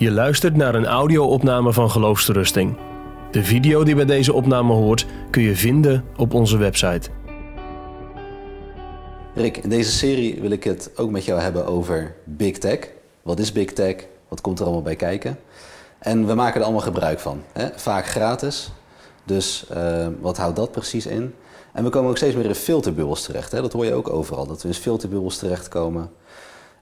Je luistert naar een audio-opname van Geloofsterusting. De video die bij deze opname hoort kun je vinden op onze website. Rick, in deze serie wil ik het ook met jou hebben over Big Tech. Wat is Big Tech? Wat komt er allemaal bij kijken? En we maken er allemaal gebruik van. Hè? Vaak gratis. Dus uh, wat houdt dat precies in? En we komen ook steeds meer in filterbubbels terecht. Hè? Dat hoor je ook overal, dat we in filterbubbels terechtkomen.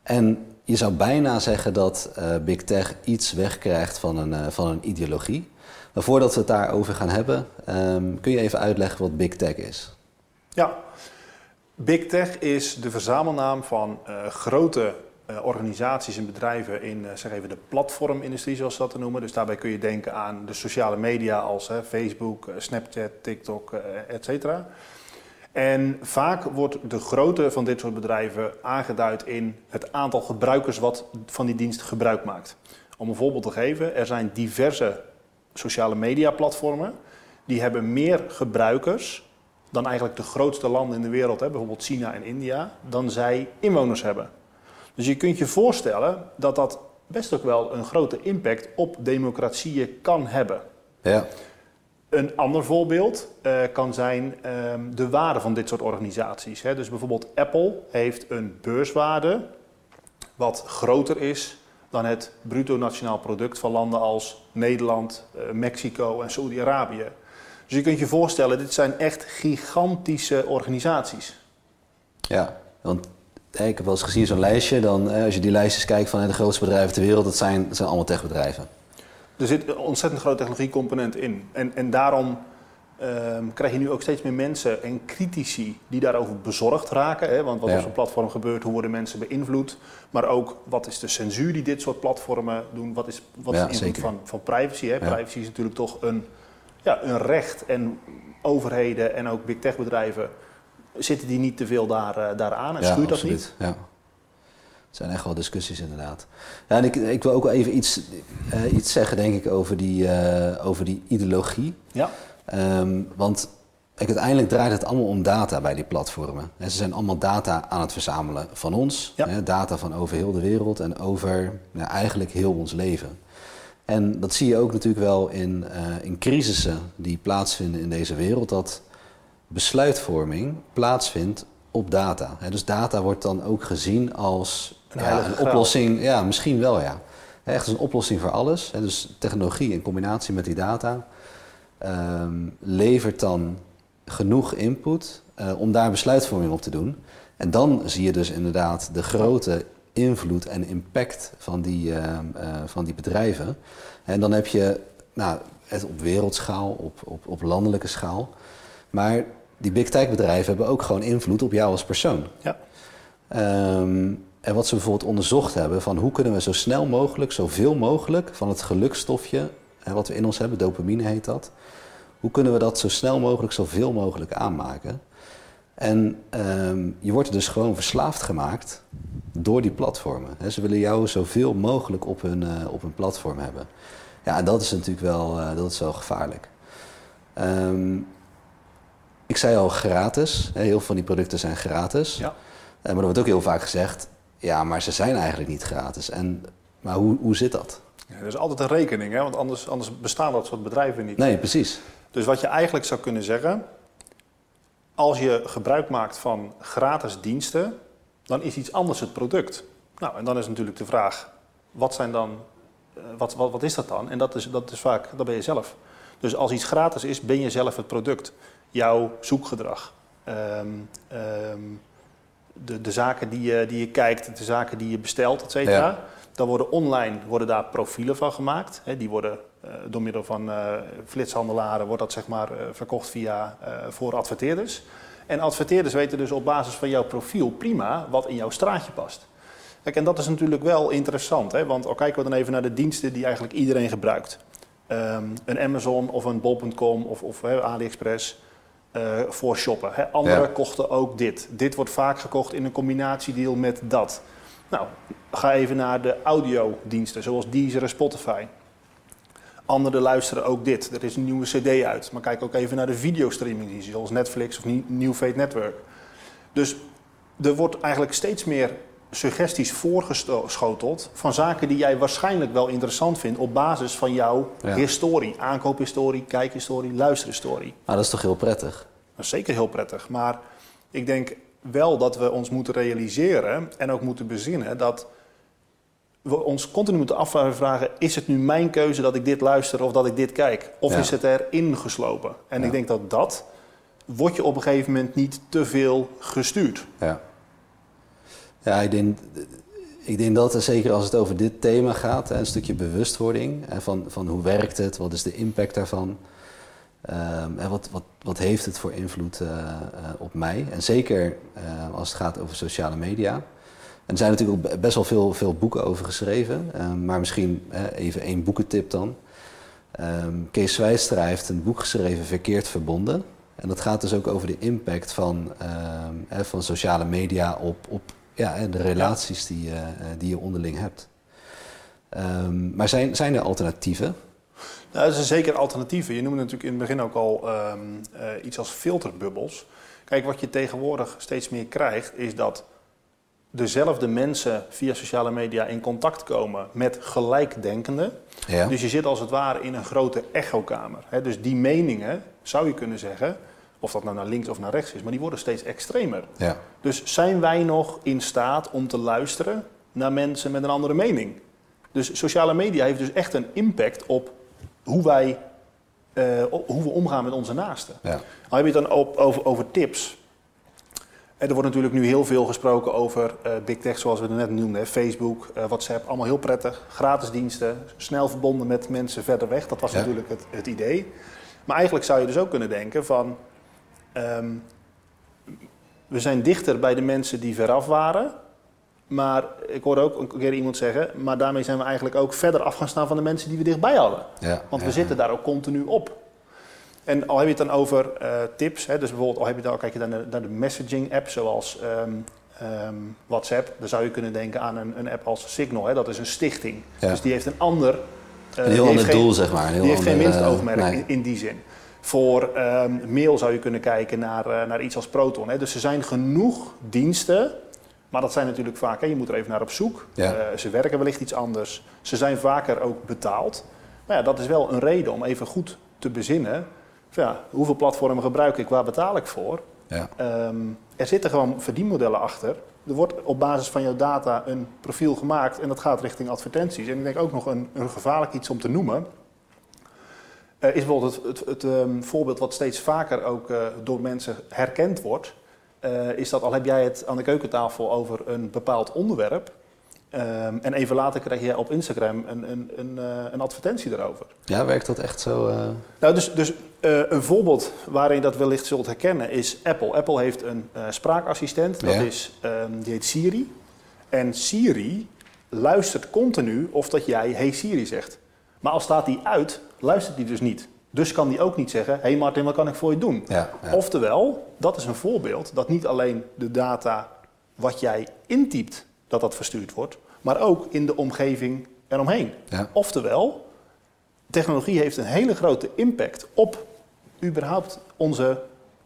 En je zou bijna zeggen dat uh, Big Tech iets wegkrijgt van een, uh, van een ideologie. Maar voordat we het daarover gaan hebben, um, kun je even uitleggen wat Big Tech is? Ja, Big Tech is de verzamelnaam van uh, grote organisaties en bedrijven in zeg even de platformindustrie, zoals ze dat te noemen. Dus daarbij kun je denken aan de sociale media als Facebook, Snapchat, TikTok, et cetera. En vaak wordt de grootte van dit soort bedrijven aangeduid in het aantal gebruikers wat van die dienst gebruik maakt. Om een voorbeeld te geven, er zijn diverse sociale media platformen die hebben meer gebruikers dan eigenlijk de grootste landen in de wereld, hè, bijvoorbeeld China en India, dan zij inwoners hebben. Dus je kunt je voorstellen dat dat best ook wel een grote impact op democratieën kan hebben. Ja. Een ander voorbeeld uh, kan zijn um, de waarde van dit soort organisaties. Hè. Dus bijvoorbeeld Apple heeft een beurswaarde wat groter is dan het bruto nationaal product van landen als Nederland, uh, Mexico en Saudi-Arabië. Dus je kunt je voorstellen, dit zijn echt gigantische organisaties. Ja, want ik heb wel eens gezien zo'n lijstje. Dan, als je die lijstjes kijkt van de grootste bedrijven ter wereld, dat zijn, dat zijn allemaal techbedrijven. Er zit een ontzettend grote technologiecomponent in. En, en daarom um, krijg je nu ook steeds meer mensen en critici die daarover bezorgd raken. Hè? Want wat ja. op zo'n platform gebeurt, hoe worden mensen beïnvloed? Maar ook wat is de censuur die dit soort platformen doen? Wat is, wat is de invloed zeker. van, van privacy? Hè? Privacy is natuurlijk toch een, ja, een recht. En overheden en ook big tech bedrijven zitten die niet te veel daar, uh, daaraan en ja, schuurt dat absoluut. niet? Ja. Het zijn echt wel discussies inderdaad. Ja, en ik, ik wil ook wel even iets, uh, iets zeggen, denk ik, over die, uh, over die ideologie. Ja. Um, want kijk, uiteindelijk draait het allemaal om data bij die platformen. He, ze zijn allemaal data aan het verzamelen van ons. Ja. Data van over heel de wereld en over eigenlijk heel ons leven. En dat zie je ook natuurlijk wel in, uh, in crisissen die plaatsvinden in deze wereld. Dat besluitvorming plaatsvindt op data. He, dus data wordt dan ook gezien als Een ja, een oplossing. Ja, misschien wel ja. Echt als een oplossing voor alles. Dus technologie in combinatie met die data um, levert dan genoeg input uh, om daar besluitvorming op te doen. En dan zie je dus inderdaad de grote invloed en impact van die, uh, uh, van die bedrijven. En dan heb je nou, het op wereldschaal, op, op, op landelijke schaal. Maar die big tech bedrijven hebben ook gewoon invloed op jou als persoon. Ja. Um, en wat ze bijvoorbeeld onderzocht hebben van hoe kunnen we zo snel mogelijk, zoveel mogelijk van het gelukstofje hè, wat we in ons hebben, dopamine heet dat. Hoe kunnen we dat zo snel mogelijk, zoveel mogelijk aanmaken? En um, je wordt dus gewoon verslaafd gemaakt door die platformen. He, ze willen jou zoveel mogelijk op hun, uh, op hun platform hebben. Ja, en dat is natuurlijk wel, uh, dat is wel gevaarlijk. Um, ik zei al gratis. Heel veel van die producten zijn gratis. Ja. Uh, maar er wordt ook heel vaak gezegd, ja, maar ze zijn eigenlijk niet gratis. En, maar hoe, hoe zit dat? Ja, er is altijd een rekening, hè? want anders, anders bestaan dat soort bedrijven niet. Nee, precies. Dus wat je eigenlijk zou kunnen zeggen, als je gebruik maakt van gratis diensten, dan is iets anders het product. Nou, en dan is natuurlijk de vraag, wat zijn dan, uh, wat, wat, wat is dat dan? En dat is, dat is vaak, dat ben je zelf. Dus als iets gratis is, ben je zelf het product. Jouw zoekgedrag. Um, um, de, de zaken die je, die je kijkt, de zaken die je bestelt, et cetera. Ja. Dan worden online worden daar profielen van gemaakt. Hè, die worden uh, door middel van uh, flitshandelaren wordt dat zeg maar, uh, verkocht via, voor adverteerders. En adverteerders weten dus op basis van jouw profiel prima wat in jouw straatje past. Kijk, en dat is natuurlijk wel interessant, hè, want al kijken we dan even naar de diensten die eigenlijk iedereen gebruikt. Um, een Amazon of een bol.com of, of AliExpress. Uh, voor shoppen. Hè. Anderen ja. kochten ook dit. Dit wordt vaak gekocht in een combinatiedeal met dat. Nou, ga even naar de audiodiensten, zoals Deezer en Spotify. Anderen luisteren ook dit. Er is een nieuwe CD uit. Maar kijk ook even naar de videostreamingdiensten, zoals Netflix of New Fate Network. Dus er wordt eigenlijk steeds meer suggesties voorgeschoteld van zaken die jij waarschijnlijk wel interessant vindt op basis van jouw Ja. historie, aankoophistorie, kijkhistorie, luisterhistorie. Maar dat is toch heel prettig? Dat is zeker heel prettig, maar ik denk wel dat we ons moeten realiseren en ook moeten bezinnen dat we ons continu moeten afvragen: is het nu mijn keuze dat ik dit luister of dat ik dit kijk? Of Ja. is het erin geslopen? En Ja. ik denk dat dat wordt je op een gegeven moment niet te veel gestuurd. Ja. Ja, ik denk, ik denk dat, zeker als het over dit thema gaat, een stukje bewustwording van, van hoe werkt het, wat is de impact daarvan, ehm, en wat, wat, wat heeft het voor invloed eh, eh, op mij. En zeker eh, als het gaat over sociale media. En er zijn natuurlijk best wel veel, veel boeken over geschreven, ehm, maar misschien even één boekentip dan. Ehm, Kees Zwijstra heeft een boek geschreven, Verkeerd Verbonden. En dat gaat dus ook over de impact van, ehm, van sociale media op, op ja, hè, de relaties die, je, eh, die je onderling hebt. Ehm, maar zijn, zijn er alternatieven? Nou, dat zijn zeker alternatieven. Je noemde natuurlijk in het begin ook al ehm, eh, iets als filterbubbels. Kijk, wat je tegenwoordig steeds meer krijgt, is dat dezelfde mensen via sociale media in contact komen met gelijkdenkenden. Ja. Dus je zit als het ware in een grote echokamer. Hè? Dus die meningen, zou je kunnen zeggen, of dat nou naar links of naar rechts is, maar die worden steeds extremer. ja. Dus zijn wij nog in staat om te luisteren naar mensen met een andere mening? Dus sociale media heeft dus echt een impact op hoe wij eh, hoe we omgaan met onze naasten. ja. Al heb je het dan op, over, over tips. En er wordt natuurlijk nu heel veel gesproken over eh, big tech, zoals we het net noemden. hè. Facebook, eh, WhatsApp, allemaal heel prettig. Gratis diensten, snel verbonden met mensen verder weg. Dat was Ja. natuurlijk het, het idee. Maar eigenlijk zou je dus ook kunnen denken van... ehm, we zijn dichter bij de mensen die veraf waren. Maar ik hoorde ook een keer iemand zeggen... maar daarmee zijn we eigenlijk ook verder af gaan staan van de mensen die we dichtbij hadden. ja. Want we ja. zitten daar ook continu op. En al heb je het dan over eh, tips, hè, dus bijvoorbeeld al heb je dan, kijk je dan naar, de messaging app zoals ehm, ehm, WhatsApp, dan zou je kunnen denken aan een, een app als Signal, hè, dat is een stichting. Dus die heeft een ander, eh, Een heel heeft ander geen- doel, zeg maar. Een heel die heeft geen ander, eh, winstoogmerk nee. in, in die zin. Voor ehm, mail zou je kunnen kijken naar, eh, naar iets als Proton. Hè. Dus er zijn genoeg diensten, maar dat zijn natuurlijk vaak, hè, je moet er even naar op zoek. Ja. Eh, ze werken wellicht iets anders. Ze zijn vaker ook betaald. Maar ja, dat is wel een reden om even goed te bezinnen. Van ja, hoeveel platformen gebruik ik, waar betaal ik voor? Ja. Ehm, er zitten gewoon verdienmodellen achter. Er wordt op basis van jouw data een profiel gemaakt en dat gaat richting advertenties. En ik denk ook nog een, een gevaarlijk iets om te noemen. Eh, is bijvoorbeeld het, het, het ehm, voorbeeld wat steeds vaker ook eh, door mensen herkend wordt. eh, is dat al heb jij het aan de keukentafel over een bepaald onderwerp. ehm, en even later krijg je op Instagram een, een, een, een advertentie erover. ja, werkt dat echt zo? Nou, dus, dus een voorbeeld waarin je dat wellicht zult herkennen is Apple. Apple heeft een spraakassistent, dat Ja. is, ehm, die heet Siri. En Siri luistert continu of dat jij Hey Siri zegt. Maar als staat die uit, luistert die dus niet. Dus kan die ook niet zeggen, hey Martin, wat kan ik voor je doen? Ja, ja. Oftewel, dat is een voorbeeld dat niet alleen de data wat jij intypt, dat dat verstuurd wordt, maar ook in de omgeving eromheen. Ja. Oftewel, technologie heeft een hele grote impact op überhaupt onze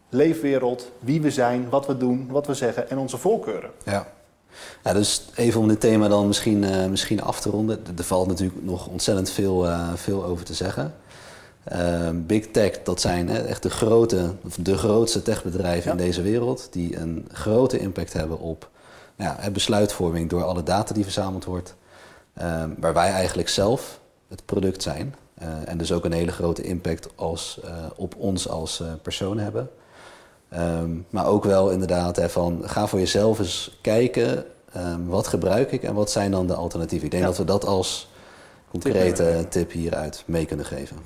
leefwereld, wie we zijn, wat we doen, wat we zeggen en onze voorkeuren. Ja. Ja, dus even om dit thema dan misschien, eh, misschien af te ronden. Er- valt natuurlijk nog ontzettend veel, eh, veel over te zeggen. Ehm, Big Tech, dat zijn hè, echt de, grote, de grootste techbedrijven in deze wereld... die een grote impact hebben op ja, besluitvorming door alle data die verzameld wordt. Ehm, waar wij eigenlijk zelf het product zijn. Eh, en dus ook een hele grote impact als, op ons als persoon hebben. Ehm, maar ook wel inderdaad hè, van ga voor jezelf eens kijken ehm, wat gebruik ik en wat zijn dan de alternatieven. Ik denk Ja. dat we dat als concrete tip hieruit mee kunnen geven.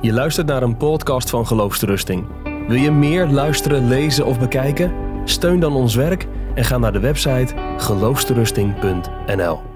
Je luistert naar een podcast van Geloofsterusting. Wil je meer luisteren, lezen of bekijken? Steun dan ons werk en ga naar de website geloofsterusting.nl.